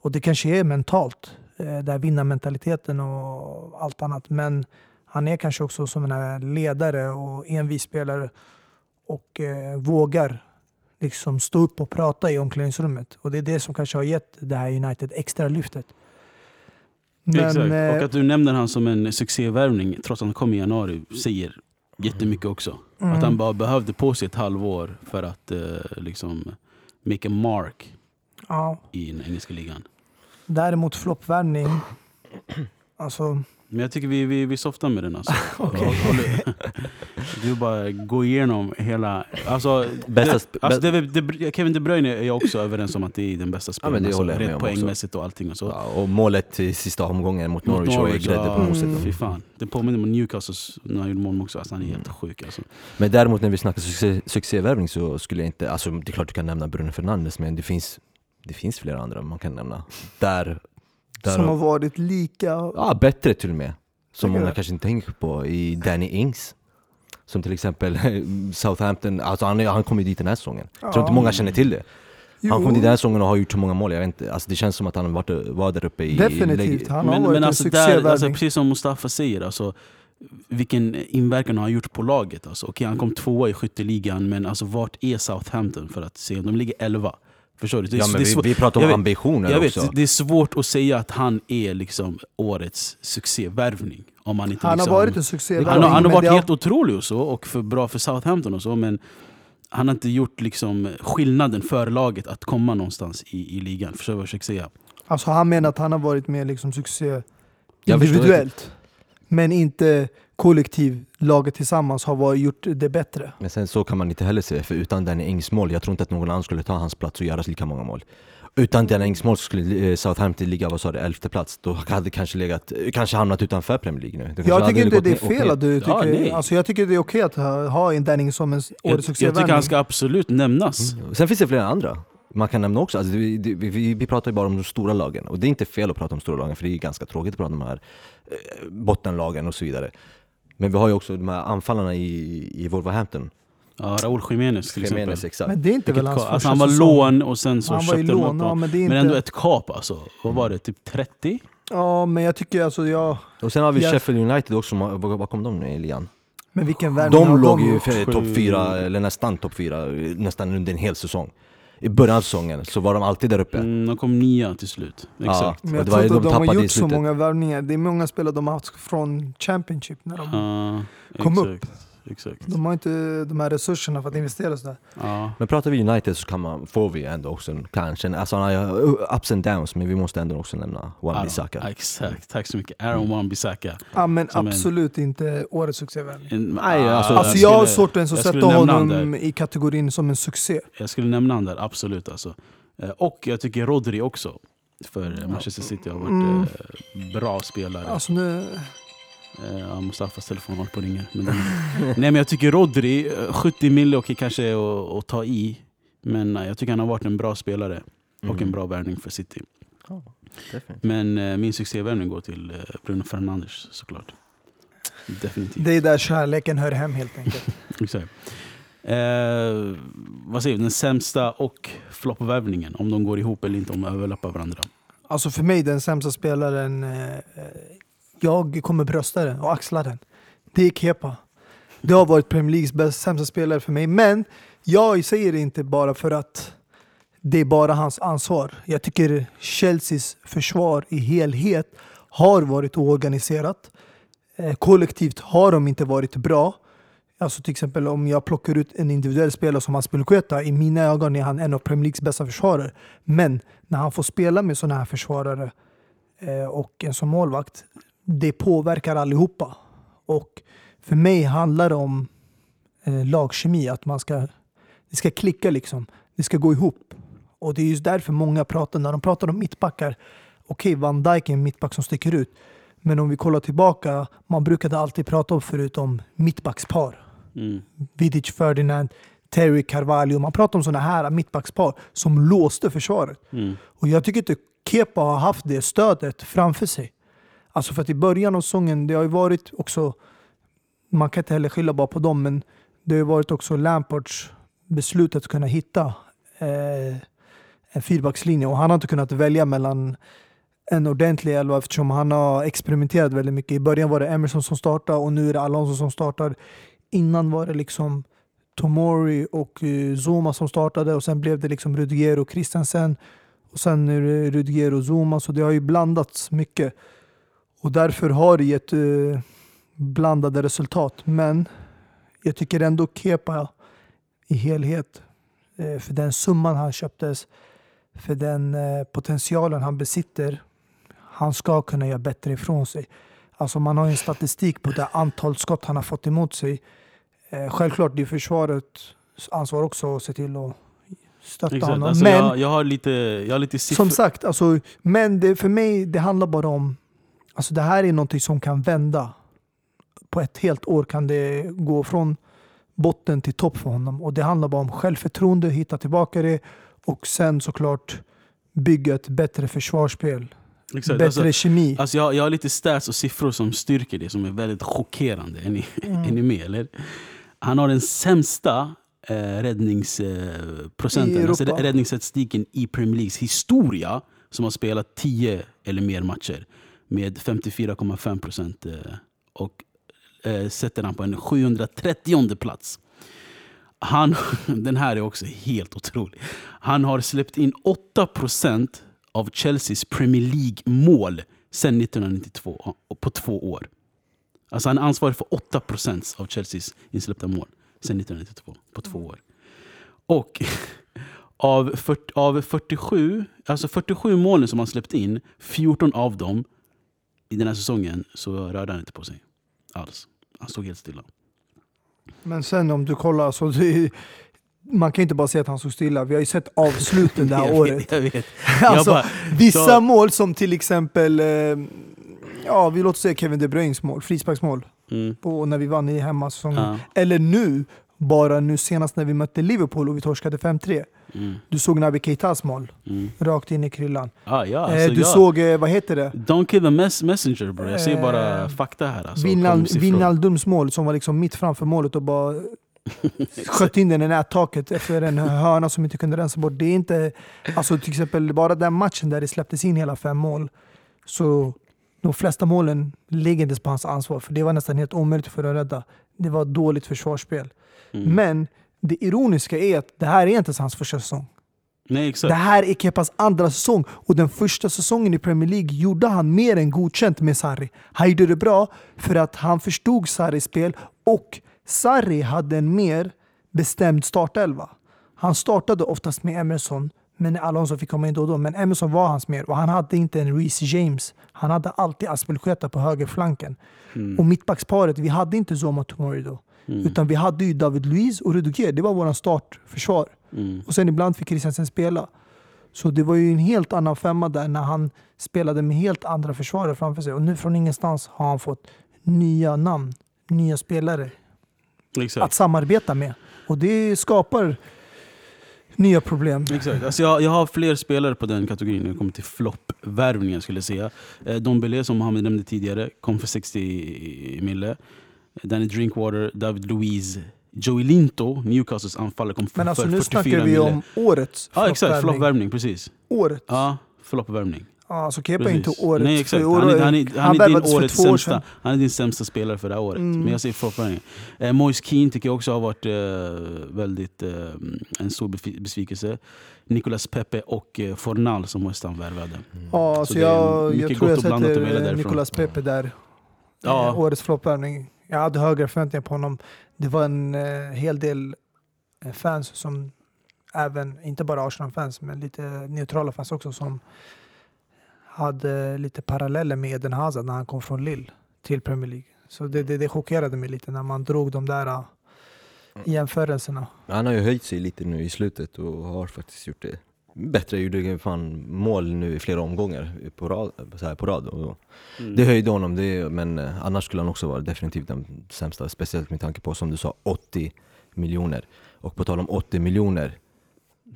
Och det kanske är mentalt, eh, den här vinnarmentaliteten och allt annat. Men han är kanske också som en ledare och envis spelare och eh, vågar liksom stå upp och prata i omklädningsrummet. Och det är det som kanske har gett det här United extra lyftet. Exakt. eh, Och att du nämner han som en succévärvning trots att han kom i januari säger jättemycket också. mm. Att han bara behövde på sig ett halvår för att eh, liksom make a mark ja. i den engelska ligan. Däremot floppvärvning, alltså Men jag tycker vi, vi, vi softar med den alltså. *laughs* Håller- Du bara går igenom hela... Alltså, Bästa det, alltså det, det, Kevin De Bruyne är jag också överens om att det är den bästa spelaren. men det alltså, jag med poängmässigt och allting. Och så. Ja, och målet i sista omgången mot Mot Norwich var ju Norwich, grädde ja. på moset. Mm. Fy fan. Det påminner om Newcastle när han gjorde mål också. Alltså, han är helt sjuk alltså. Men däremot när vi snackar succé, succévärvning så skulle jag inte, alltså det är klart du kan nämna Bruno Fernandes men det finns, det finns flera andra man kan nämna. Där, där som har varit lika... ja, bättre till och med. Som många du? kanske inte tänker på, i Danny Ings. Som till exempel *laughs* Southampton, alltså han, han kom ju dit den här säsongen. Jag tror inte Ja. många känner till det. Jo, Han kom dit den här säsongen och har gjort så många mål, jag vet inte. Alltså det känns som att han var, var där uppe i... Definitivt, han har Men, varit men en alltså, där, alltså, precis som Mustafa säger, alltså, vilken inverkan har han gjort på laget? Alltså, okej, han kom tvåa i skytteligan, men alltså, vart är Southampton för att se? De ligger elva. Förstår du? Det är, Ja det men är vi, vi pratar om jag vet- ambitioner jag vet, också. det är svårt att säga att han är liksom årets succévärvning. Om man inte han liksom, har varit en succévärvning. han, har- han har varit har- helt otrolig och så, och för bra för Southampton och så, men han har inte gjort liksom skillnaden för laget att komma någonstans i, i ligan. Förstår du vad jag försöker säga? Alltså han menar att han har varit med liksom succé individuellt. Men inte kollektiv, laget tillsammans har varit, gjort det bättre. Men sen så kan man inte heller säga, för utan Danny Ings mål, jag tror inte att någon annan skulle ta hans plats och göra lika många mål. Utan Danny Ings mål skulle eh, Southampton ligga, vad sa du, elfte plats. Då hade kanske legat, eh, kanske hamnat utanför Premier League nu. Jag tycker inte det är fel att du Ja, nej. tycker... alltså jag tycker det är okej att ha, en Danning som en årets Jag, jag tycker succévärvning. han ska absolut nämnas. Mm. Sen finns det flera andra man kan nämna också, alltså, vi, vi, vi, pratar ju bara om de stora lagen och det är inte fel att prata om stora lagen för det är ganska tråkigt att prata om de här eh, bottenlagen och så vidare. Men vi har ju också de här anfallarna i, i Wolverhampton. Ja, Raúl Jiménez till Jimenez, exempel. exakt. Men det är inte Vilket väl hans alltså, han var säsong? lån och sen så Han köpte de upp ja, men det är Men inte... ändå ett kap alltså. Vad var det? Typ 30? Ja, men jag tycker alltså, ja... Och sen har vi Ja. Sheffield United också, vad, kom de nu i ligan? Men vilken värvning har De låg ju gjort? för topp fyra, eller nästan topp fyra, nästan under en hel säsong. I början av säsongen så var de alltid där uppe. Mm, de kom nia till slut. Exakt. Men Och jag det var tror inte de att de har gjort så många värvningar. Det är många spelare de har haft från Championship. När de, Ja, Kom exakt. Exakt. de har inte de här resurserna för att investera sådär. Ja. Men pratar vi United så kan man, får vi ändå också en, kanske, en- alltså han har ju ups and downs men vi måste ändå också nämna Wan-Bissaka. Exakt, tack så mycket. Aaron Wan-Bissaka. Ja, men Som en- absolut inte årets succévärvning. En- Nej, alltså- Alltså jag har skulle- svårt att ens att sätta honom i kategorin som en succé. Jag skulle nämna han där, absolut alltså. Eh, Och jag tycker Rodri också. För Manchester City har varit Mm. eh, bra spelare. Alltså nu, Ja, Mustafas telefon håller på att ringa. Men den, nej men jag tycker Rodri, eh, 70 mille okej kanske är att, att ta i. Men eh, jag tycker han har varit en bra spelare och Mm. en bra värvning för City. definitivt. Men eh, min succévärvning går till eh, Bruno Fernandes såklart. Definitivt. Det är där kärleken hör hem helt enkelt. *laughs* Exakt. Eh, vad säger vi? Den sämsta och floppvärvningen? Om de går ihop eller inte, om de överlappar varandra. Alltså för mig den sämsta spelaren, eh, jag kommer brösta den och axla den. Det är Kepa. Det har varit Premier Leagues bästa, sämsta spelare för mig. Men jag säger det inte bara för att det är bara hans ansvar. Jag tycker Chelseas försvar i helhet har varit oorganiserat. Eh, kollektivt har de inte varit bra. Alltså till exempel om jag plockar ut en individuell spelare som Aspelkueta, i mina ögon är han en av Premier Leagues bästa försvarare. Men när han får spela med sådana här försvarare eh, och en som målvakt, det påverkar allihopa. Och för mig handlar det om eh, lagkemi, att man ska, det ska klicka liksom. Det ska gå ihop. Och det är just därför många pratar, när de pratar om mittbackar, okej Van Dijk är en mittback som sticker ut. Men om vi kollar tillbaka, man brukade alltid prata om förut om mittbackspar. Mm. Vidic Ferdinand, Terry Carvalho. Man pratar om sådana här mittbackspar som låste försvaret. Mm. Och jag tycker inte Kepa har haft det stödet framför sig. Alltså för att i början av säsongen, det har ju varit också, man kan inte heller skylla bara på dem, men det har ju varit också Lampards beslut att kunna hitta eh, en fyrbackslinje och han har inte kunnat välja mellan en ordentlig elva eftersom han har experimenterat väldigt mycket. I början var det Emerson som startade och nu är det Alonso som startar. Innan var det liksom Tomori och eh, Zuma som startade och sen blev det liksom Rudiger och Christensen. Och sen är det Rudiger och Zuma, så det har ju blandats mycket. Och därför har det gett eh, blandade resultat. Men jag tycker ändå Kepa i helhet, eh, för den summan han köptes, för den eh, potentialen han besitter, han ska kunna göra bättre ifrån sig. Alltså man har ju en statistik på det antal skott han har fått emot sig. Eh, självklart, det är försvarets ansvar också att se till att stötta Exakt. honom. Alltså, men jag, jag, har lite, jag har lite siffror. som sagt, alltså, men det, för mig det handlar bara om... Alltså det här är någonting som kan vända. På ett helt år kan det gå från botten till topp för honom. Och Det handlar bara om självförtroende, hitta tillbaka det och sen såklart bygga ett bättre försvarsspel. Exakt. bättre Alltså, kemi. alltså jag, jag har lite stats och siffror som styrker det, som är väldigt chockerande. Är ni, Mm. *laughs* är ni med? Eller? Han har den sämsta eh, räddningsprocenten, I alltså räddningsstatistiken i Premier Leagues historia, som har spelat 10 eller mer matcher med 54,5 procent. Eh, och eh, sätter han på en 730 plats. Han, *laughs* den här är också helt otrolig. Han har släppt in 8 procent av Chelseas Premier League-mål sedan 1992, på två år. Alltså han är ansvarig för 8 procent av Chelseas insläppta mål sedan 1992, på två år. Och *laughs* av, 40, av 47, alltså 47 målen som han släppt in, 14 av dem i den här säsongen, så rörde han inte på sig alls. Han stod helt stilla. Men sen om du kollar, så det, man kan inte bara säga att han stod stilla. Vi har ju sett avsluten det här jag året. Vet, jag vet. *laughs* alltså, bara- vissa så- mål som till exempel, eh, ja vi låter säga Kevin De Bruynes mål, frisparksmål, Mm. på, när vi vann i hemmasäsongen. Ja. Eller nu, bara nu senast när vi mötte Liverpool och vi torskade 5-3. Mm. Du såg Naby Keitas mål, Mm. rakt in i kryllan. Ah, ja, eh, alltså, du ja. såg, eh, vad heter det? Don't kill a mess messenger bro. Jag säger bara Eh, fakta här. Alltså. Vinaldums mål som var liksom mitt framför målet och bara *laughs* sköt in den i nättaket efter en hörna som inte kunde rensa bort. Det är inte, alltså till exempel bara den matchen där det släpptes in hela fem mål. Så de flesta målen ligger inte på hans ansvar för det var nästan helt omöjligt för att rädda. Det var dåligt försvarsspel. Mm. Men det ironiska är att det här är inte hans första säsong. Nej, exakt. Det här är Kepas andra säsong och den första säsongen i Premier League gjorde han mer än godkänt med Sarri. Han gjorde det bra för att han förstod Sarris spel och Sarri hade en mer bestämd startelva. Han startade oftast med Emerson, men Alonso fick komma in då och då. Men Emerson var hans mer och han hade inte en Reece James. Han hade alltid Aspelkueta på högerflanken. Mm. Och mittbacksparet, vi hade inte Zoma Tomori då. Mm. Utan vi hade ju David Luiz och Rudiger. Det var våran startförsvar. Mm. Och sen ibland fick Christensen spela. Så det var ju en helt annan femma där när han spelade med helt andra försvarare framför sig. Och nu från ingenstans har han fått nya namn, nya spelare Exakt. att samarbeta med. Och det skapar Nya problem. Exakt. Alltså jag, jag har fler spelare på den kategorin när det kommer till floppvärvningen skulle jag säga. Eh, Dombele som Mohammed nämnde tidigare, kom för 60 mille. Danny Drinkwater, David Luiz, Joey Linto, Newcastles anfallare, kom Men alltså för nu 44 snackar vi mille. om årets Ja exakt, floppvärvning precis. Året. Ja, floppvärvning. Ja, alltså Kepa är inte årets. Nej exakt, han är, år- han är, han är din årets sämsta, han är din sämsta spelare för det här året. Mm. Men jag säger floppvärvning. Eh, Moise Keane tycker jag också har varit eh, väldigt eh, en stor besvikelse. Nicolas Pepe och eh, Fornal som West Ham värvade. Ja, Så alltså det är jag, jag tror jag sätter. Nicolas Pepe där. Ja. Eh, Årets floppvärvning. Jag hade högre förväntningar på honom. Det var en eh, hel del eh, fans som även, inte bara Arsenal-fans, men lite neutrala fans också som hade lite paralleller med Eden Hazard när han kom från Lille till Premier League. Så det, det, det chockerade mig lite när man drog de där eh, jämförelserna. Han har ju höjt sig lite nu i slutet och har faktiskt gjort det bättre. Gjorde fan mål nu i flera omgångar på rad. Så här på rad. Och Mm. det höjde honom, det, men eh, annars skulle han också vara definitivt den sämsta. Speciellt med tanke på, som du sa, 80 miljoner. Och på tal om 80 miljoner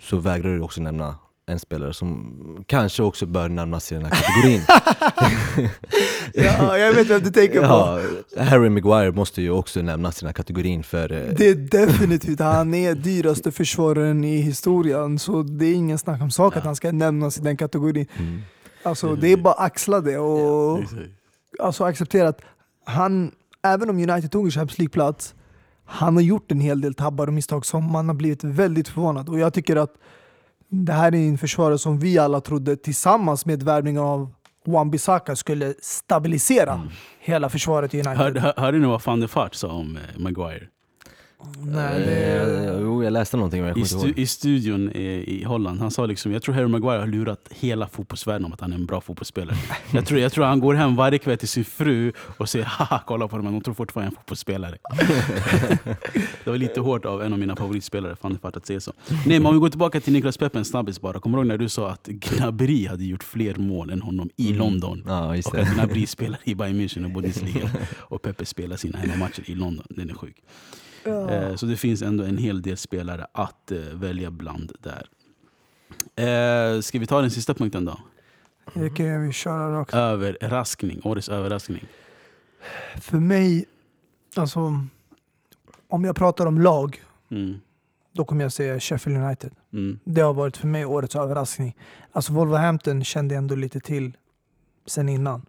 så vägrar du också nämna en spelare som kanske också bör nämnas i den här kategorin. *laughs* Ja, jag vet vem du tänker på. ja, Harry Maguire måste ju också nämnas i den här kategorin för eh, Det är definitivt, han är dyraste försvararen i historien. Så det är ingen snack om sak att han ska nämnas i den kategorin. mm. Alltså det är bara axla det och Exakt. alltså, acceptera att han, även om United tog en Champions League-plats, han har gjort en hel del tabbar och misstag som man har blivit väldigt förvånad. Och jag tycker att det här är en försvarare som vi alla trodde tillsammans med värvningen av Wan-Bissaka skulle stabilisera hela försvaret i United. Hörde, hör, hörde ni vad van der Fart sa om eh, Maguire? Nej, Eh, det, Jo, jag läste någonting men jag I, kommer inte stu, ihåg. I studion i, i Holland, han sa liksom Jag tror Harry Maguire har lurat hela fotbollsvärlden om att han är en bra fotbollsspelare. *laughs* jag, tror, jag tror han går hem varje kväll till sin fru och säger haha kolla på det men hon tror fortfarande jag är en fotbollsspelare. *laughs* det var lite hårt av en av mina favoritspelare, van der Fart att säga så. Nej men om vi går tillbaka till Niklas Peppe en snabbis bara. Kommer du ihåg när du sa att Gnabry hade gjort fler mål än honom i Mm. London? Ja, just Och att det. Gnabry spelar i Bayern München och Bundesliga och Pepe spelar sina hemmamatcher i London. Den är sjuk. Eh, Så det finns ändå en hel del spelare att eh, välja bland där. Eh, ska vi ta den sista punkten då? det kan vi köra rakt. Överraskning, årets överraskning. För mig, alltså om jag pratar om lag, Mm. då kommer jag säga Sheffield United. Mm. Det har varit för mig årets överraskning. Alltså Wolverhampton kände jag ändå lite till sen innan.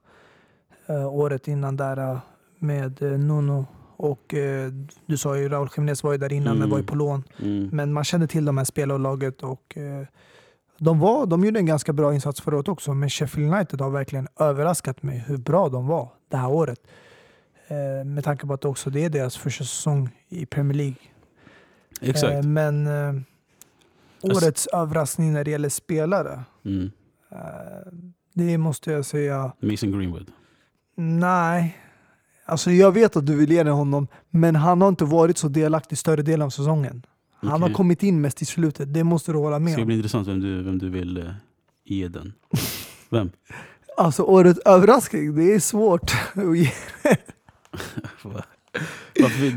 Eh, året innan där med uh, Nuno och eh, du sa ju Raúl Jiménez var ju där innan Mm. men var ju på lån. Mm. Men man kände till de här spelarna och eh, de, var, de gjorde en ganska bra insats förra året också. Men Sheffield United har verkligen överraskat mig hur bra de var det här året. Eh, med tanke på att också det är deras första säsong i Premier League. Exakt. Eh, men eh, årets överraskning när det gäller spelare, Mm. eh, det måste jag säga, Mason Greenwood. nej. Alltså jag vet att du vill ge den honom, men han har inte varit så delaktig större delen av säsongen. Han har Okej. kommit in mest i slutet, det måste du hålla Det med ska om. bli intressant vem du, vem du vill eh, ge den. Vem? *laughs* Alltså årets överraskning, det är svårt att ge. *laughs*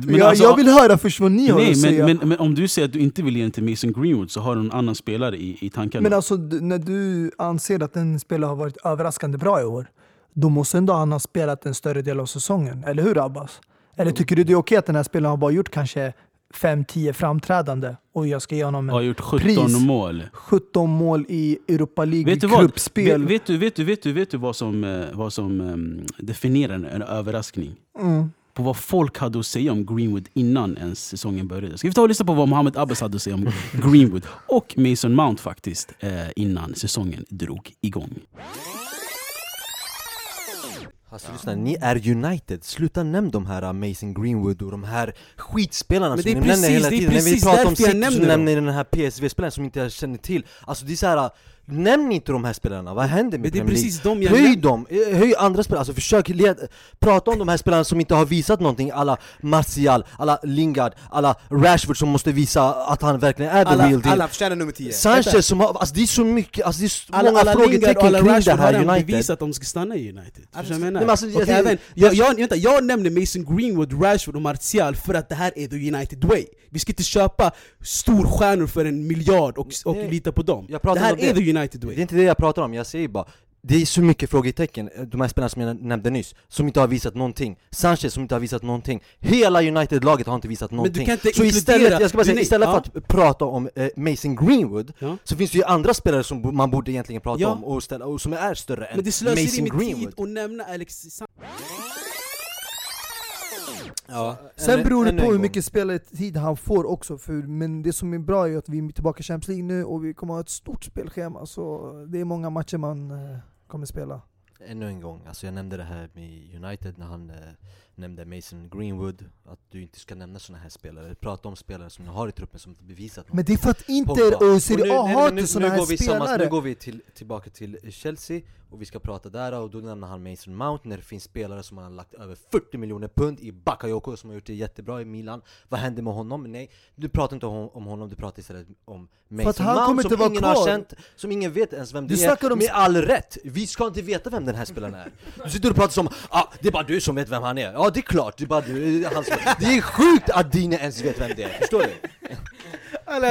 Men jag, alltså- jag vill höra först vad ni har Nej, att säga. men, men, men om du säger att du inte vill ge den till Mason Greenwood så har du en annan spelare i, i tankarna. Men alltså när du anser att en spelare har varit överraskande bra i år, då måste ändå han ha spelat en större del av säsongen. Eller hur Abbas? Eller tycker du det är okej att den här spelaren har bara gjort kanske 5-10 framträdande och jag ska ge honom har en gjort 17 pris. mål. 17 mål i Europa League Vet du vad? gruppspel? Vet, vet, du, vet, du, vet, du, vet du vad som, eh, vad som em, definierar en, en överraskning? Mm. På vad folk hade att säga om Greenwood innan ens säsongen började. Ska vi ta och lyssna på vad Mohamed Abbas hade att säga om Greenwood och Mason Mount faktiskt eh, innan säsongen drog igång. Alltså lyssna, ni är United, sluta nämn de här Mason Greenwood och de här skitspelarna Men som ni nämner hela tiden. När vi pratar om City så nämner ni den här PSV-spelaren som inte jag känner till. Alltså det är såhär, Nämn inte de här spelarna, vad händer med Premier League? de Höj dem, eh, höj andra spelare, alltså försök led, prata om de här spelarna som inte har visat någonting alla Martial, alla Lingard, alla Rashford som måste visa att han verkligen är the Alla, real deal alla förtjänar nummer 10 Sanchez som har, alltså det är så mycket, alltså det är så Alla, många alla Lingard frågetecken och alla kring det Rashford har här redan United bevisat att de ska stanna i United. Jag menar? Nej, men alltså, och jag- även, jag, jag, vänta, jag nämner Mason Greenwood, Rashford och Martial för att det här är the United way. Vi ska inte köpa storstjärnor för en miljard och, och lita på dem. Det här är the United Det way. är inte det jag pratar om, jag säger bara det är så mycket frågetecken, de här spelarna som jag nämnde nyss, som inte har visat någonting Sanchez som inte har visat någonting Hela United-laget har inte visat någonting kan inte Så istället, jag ska bara säga, istället ja. för att prata om eh, Mason Greenwood Ja. Så finns det ju andra spelare som man borde egentligen prata Ja. om och, ställa, och som är större än Men det slösar Mason med tid Greenwood att nämna Alexis Sanchez. Ja. Sen beror det på hur mycket speltid han får också. För, men det som är bra är att vi är tillbaka i Champions League nu och vi kommer ha ett stort spelschema. Så det är många matcher man eh, kommer spela. Ännu en gång, alltså jag nämnde det här med United när han eh, nämnde Mason Greenwood Att du inte ska nämna såna här spelare, prata om spelare som du har i truppen som inte bevisat något Men det är för att Inter och Serie A har inte nu här går vi samma- spelare. Nu går vi till, tillbaka till Chelsea och vi ska prata där och då nämner han Mason Mount när det finns spelare som har lagt över 40 miljoner pund i Bakayoko som har gjort det jättebra i Milan Vad händer med honom? Nej, du pratar inte om, om honom, du pratar istället om Mason Mount som ingen har kvar. känt, som ingen vet ens vem Du det är om- Med all rätt! Vi ska inte veta vem den här spelaren är Du sitter och pratar som ah, det är bara du som vet vem han är Ja det är klart, det är bara Det är sjukt att Dine ens vet vem det är, förstår du?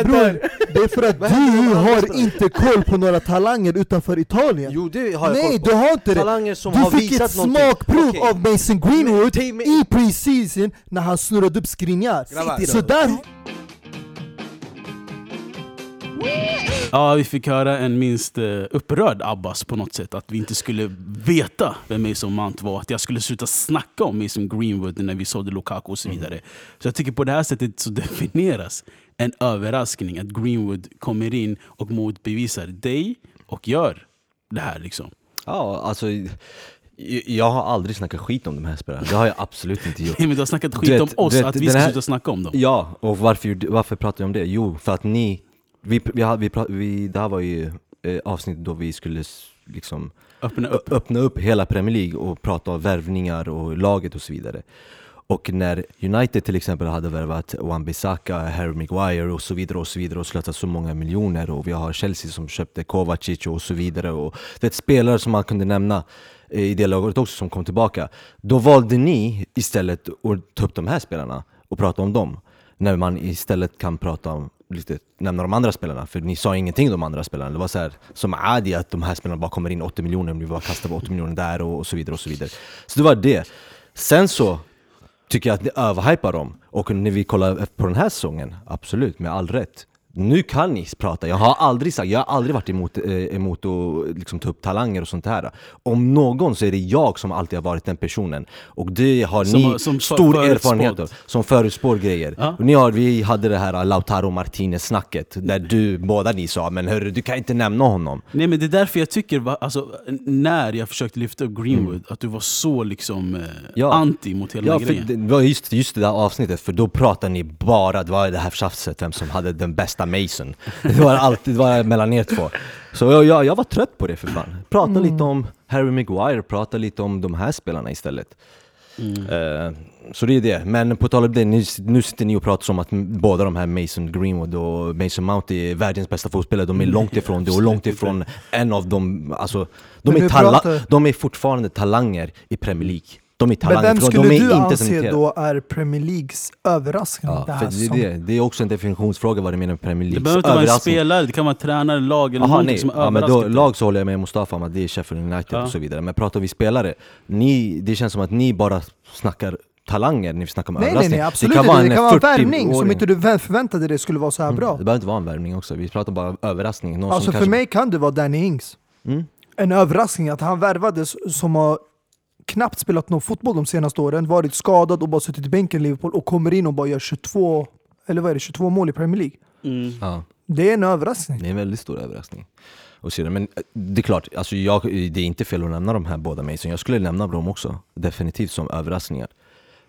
Bror, det är för att du har inte koll på några talanger utanför Italien. Jo det har jag Nej, koll på du har inte det. Talanger som Du har fick visat ett någonting. smakprov Okej. av Mason Greenwood Men- men- i pre-season när han snurrade upp. Grabbar. Så där, Ja, vi fick höra en minst eh, upprörd Abbas på något sätt. Att vi inte skulle veta vem Mason Mount var. Att jag skulle sluta snacka om Mason Greenwood när vi sålde Lukaku och så vidare. Så jag tycker på det här sättet så definieras en överraskning. Att Greenwood kommer in och motbevisar dig och gör det här liksom. Ja, alltså jag har aldrig snackat skit om de här spelarna, det har jag absolut inte gjort Nej, *laughs* men du har snackat skit vet- om oss, vet, att vi ska här- sluta snacka om dem. Ja, och varför, varför pratar jag om det? Jo, för att ni, vi, vi, vi, vi, det här var ju eh, avsnittet då vi skulle liksom Öppna upp. öppna upp hela Premier League och prata om värvningar och laget och så vidare. Och när United till exempel hade värvat Wan-Bissaka, Harry Maguire och så vidare och så vidare och slösat så många miljoner och vi har Chelsea som köpte Kovacic och så vidare och det är spelare som man kunde nämna eh, i det laget också som kom tillbaka. Då valde ni istället att ta upp de här spelarna och prata om dem. När man istället kan prata om lite, nämna de andra spelarna, för ni sa ingenting om de andra spelarna. Det var så här, som Adi, att de här spelarna bara kommer in 80 miljoner, vi bara kastar 80 miljoner där och, och så vidare och så vidare. Så det var det. Sen så tycker jag att ni överhypar dem. Och när vi kollar på den här säsongen, absolut, med all rätt. Nu kan ni prata, jag har aldrig sagt, jag har aldrig varit emot, eh, emot att liksom, ta upp talanger och sånt här. Om någon så är det jag som alltid har varit den personen. Och det har Som ni som för- stor förutspått. erfarenhet av, som förutspår grejer. Ja. Ni har, vi hade det här Lautaro Martinez-snacket, där du, båda ni sa men hörru, du kan inte nämna honom. Nej men det är därför jag tycker, alltså, när jag försökte lyfta upp Greenwood, att du var så liksom eh, Ja. anti mot hela Ja, för grejen. det var just, just det där avsnittet, för då pratade ni bara, det var det här tjafset, vem som hade den bästa Mason. Det var alltid, det var mellan er två. Så jag, jag, jag var trött på det för fan. Prata lite om Harry Maguire, prata lite om de här spelarna istället. Eh, så det är det. Men på tal om det, nu sitter ni och pratar som att båda de här Mason Greenwood och Mason Mount är världens bästa fotbollsspelare. De är långt ifrån det och långt ifrån en av dem, alltså de är, tala- de är fortfarande talanger i Premier League. De är men talanger, vem för de skulle är du inte anse då är Premier Leagues överraskning Ja, det för här det, det, det är också en definitionsfråga vad du menar med Premier Det League. behöver inte vara en spelare, det kan vara en tränare, lag eller Aha, nej. som Ja, men då, lag så håller jag med Mustafa om att det är Sheffield United Ja. och så vidare. Men pratar vi spelare, ni, det känns som att ni bara snackar talanger när vi snackar om Nej nej överraskning. nej absolut det kan vara det en kan vara en 40 värvning som inte du vä- förväntade dig skulle vara så här bra. Det behöver inte vara en värvning också, vi pratar bara överraskning. Någon Alltså som för kanske... mig kan det vara Danny Ings. Mm. En överraskning att han värvades som har knappt spelat någon fotboll de senaste åren, varit skadad och bara suttit i bänken i Liverpool och kommer in och bara gör 22, eller vad är det, 22 mål i Premier League. Mm. Ja, Det är en överraskning. det är en väldigt stor överraskning. Och så, men eh, det är klart, alltså jag, det är inte fel att nämna de här båda Mason. Jag skulle nämna dem också, definitivt som överraskningar.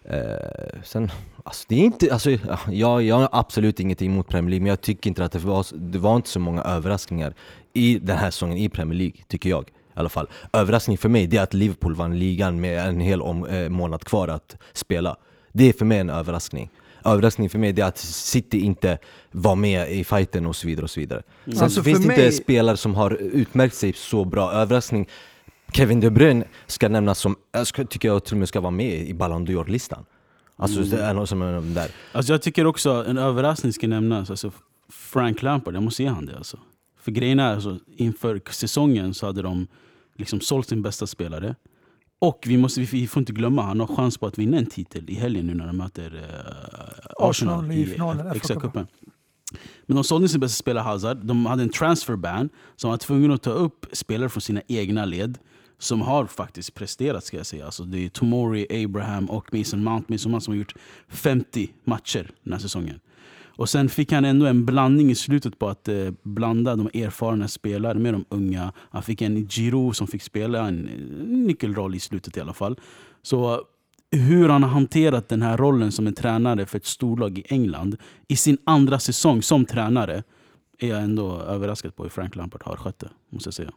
Eh, sen, alltså det är inte, alltså, ja, jag, jag har absolut ingenting emot Premier League, men jag tycker inte att det var, det var inte så många överraskningar i den här säsongen i Premier League, tycker jag. I alla fall. Överraskning för mig det är att Liverpool vann ligan med en hel om, eh, månad kvar att spela. Det är för mig en överraskning. Överraskning för mig är att City inte var med i fighten och så vidare. och så vidare. Sen Alltså finns det mig- inte spelare som har utmärkt sig så bra. Överraskning, Kevin De Bruyne ska nämnas som, jag ska, tycker jag till och med ska vara med i Ballon d'Or-listan. Alltså det är något som är där. Alltså jag tycker också en överraskning ska nämnas. Alltså Frank Lampard, jag måste ge han det. Alltså. För grejen är, alltså, inför säsongen så hade de liksom sålt sin bästa spelare. Och vi, måste, vi får inte glömma, han har chans på att vinna en titel i helgen nu när de möter eh, Arsenal, Arsenal i finalen, FA FA cupen. cupen. Men de sålde sin bästa spelare Hazard. De hade en transfer ban som var tvungen att ta upp spelare från sina egna led. Som har faktiskt presterat ska jag säga. Alltså det är Tomori, Abraham och Mason Mount. Mason Mount som har gjort 50 matcher den här säsongen. Och sen fick han ändå en blandning i slutet på att eh, blanda de erfarna spelare med de unga. Han fick en Giro som fick spela en eh, nyckelroll i slutet i alla fall. Så hur han har hanterat den här rollen som en tränare för ett storlag i England i sin andra säsong som tränare är jag ändå överraskad på hur Frank Lampard har skött det, måste jag säga.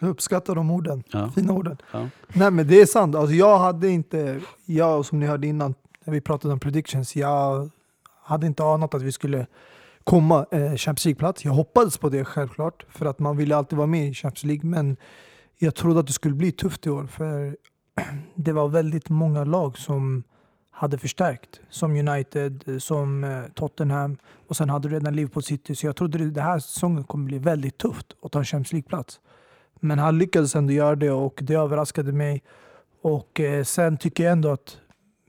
Jag uppskattar de orden. Ja. Fina orden. Ja. Nej men det är sant. Alltså, jag hade inte, jag som ni hörde innan när vi pratade om predictions, jag hade inte anat att vi skulle komma eh, Champions League-plats. Jag hoppades på det självklart, för att man ville alltid vara med i Champions League. Men jag trodde att det skulle bli tufft i år, för *clears throat* det var väldigt många lag som hade förstärkt. Som United, eh, som eh, Tottenham och sen hade du redan Liverpool City. Så jag trodde att den här säsongen kommer bli väldigt tufft att ta en Champions League-plats. Men han lyckades ändå göra det och det överraskade mig. Och eh, sen tycker jag ändå att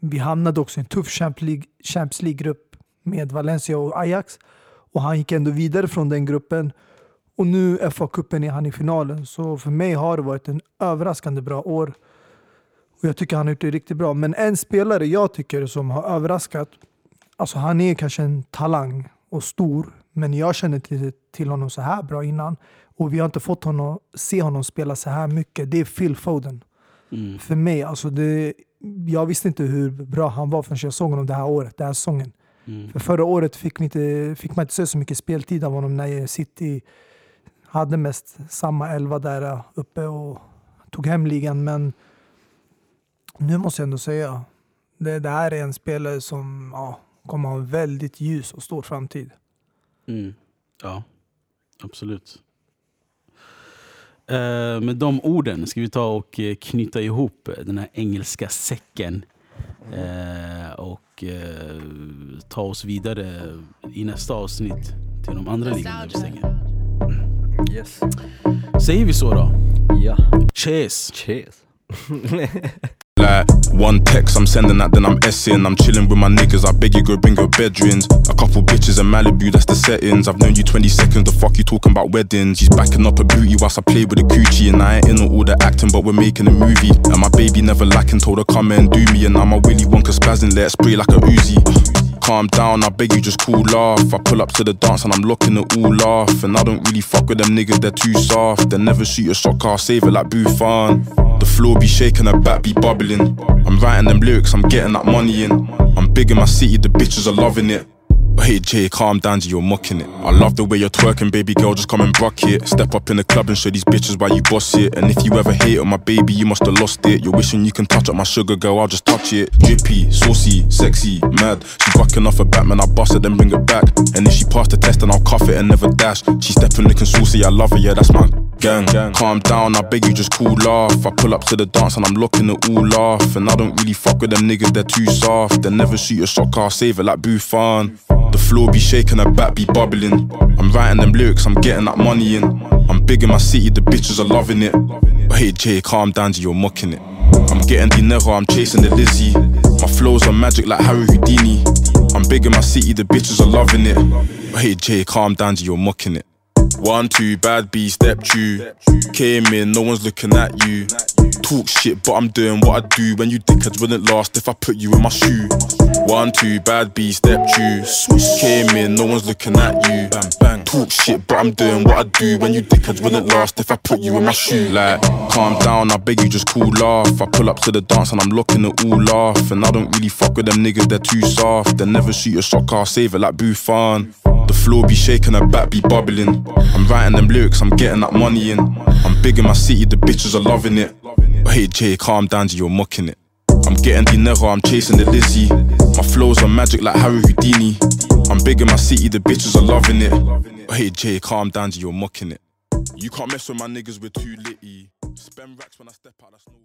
vi hamnade också i en tuff Champions League- Champions League-grupp med Valencia och Ajax. Och han gick ändå vidare från den gruppen. Och nu FA-cupen är han i finalen. Så för mig har det varit en överraskande bra år. Och jag tycker han har gjort det riktigt bra. Men en spelare jag tycker som har överraskat. Alltså han är kanske en talang och stor. Men jag känner inte till honom så här bra innan. Och vi har inte fått honom, se honom spela så här mycket. Det är Phil Foden. Mm. För mig, alltså det, jag visste inte hur bra han var förrän jag såg honom det här året, den här säsongen. Mm. För förra året fick, vi inte, fick man inte se så mycket speltid av honom när City hade mest samma elva där uppe och tog hem ligan. Men nu måste jag ändå säga, det, det här är en spelare som ja, kommer ha en väldigt ljus och stor framtid. Mm. Ja, absolut. Eh, med de orden ska vi ta och eh, knyta ihop den här engelska säcken. Eh, och eh, ta oss vidare i nästa avsnitt till de andra ligorna vi stänger. Yes. Säger vi så då? Ja. Cheers! Cheers. *laughs* Like one text I'm sending that, then I'm essing. I'm chilling with my niggas. I beg you, go bring your bedrooms. A couple bitches in Malibu, that's the settings. I've known you 20 seconds. The fuck you talking about weddings? She's backing up a booty whilst I play with a coochie. And I ain't in all the acting, but we're making a movie. And my baby never lacking, told her come and do me. And now my Willy Wonka spazzing, let it spray like a Uzi. Calm down, I beg you, just cool off. I pull up to the dance and I'm locking it all off. And I don't really fuck with them niggas, they're too soft. They never shoot a shot, car save it like Buffon. The floor be shaking, the back be bubbling. I'm writing them lyrics, I'm getting that money in. I'm big in my city, the bitches are loving it. Hey Jay, calm down, G, you're mocking it. I love the way you're twerking, baby girl, just come and rock it. Step up in the club and show these bitches why you boss it. And if you ever hate on my baby, you must have lost it. You're wishing you can touch up my sugar girl, I'll just touch it. Drippy, saucy, sexy, mad. She bucking off a Batman, I bust it, then bring it back. And if she passed the test, then I'll cuff it and never dash. She stepping looking saucy, I love her, yeah, that's my gang. Calm down, I beg you, just cool off. I pull up to the dance and I'm locking it all off. And I don't really fuck with them niggas, they're too soft. They never shoot a shot, car save it like Buffon. The floor be shaking, the back be bubbling. I'm writing them lyrics, I'm getting that money in. I'm big in my city, the bitches are loving it. But hey Jay, calm down, you're mocking it. I'm getting dinero, I'm chasing the Lizzie. My flows are magic like Harry Houdini. I'm big in my city, the bitches are loving it. But hey Jay, calm down, you're mocking it. One, two, bad B, step two. Came in, no one's looking at you. Talk shit, but I'm doing what I do. When you dickheads wouldn't last if I put you in my shoe. One, two, bad B, step two. Came in, no one's looking at you. Bang, bang. Talk shit, but I'm doing what I do. When you dickheads wouldn't last if I put you in my shoe. Like, calm down, I beg you, just cool off. I pull up to the dance and I'm locking it all off. And I don't really fuck with them niggas, they're too soft. They never shoot a shot, I'll save it like Buffon. The floor be shaking, her back be bubbling. I'm writing them lyrics, I'm getting that money in. I'm big in my city, the bitches are loving it. But hey Jay, calm down, you're mocking it. I'm getting dinero, I'm chasing the Lizzie. My flows are magic like Harry Houdini. I'm big in my city, the bitches are loving it. But hey Jay, calm down, you're mocking it. You can't mess with my niggas, we're too litty. Spend racks when I step out, that's no.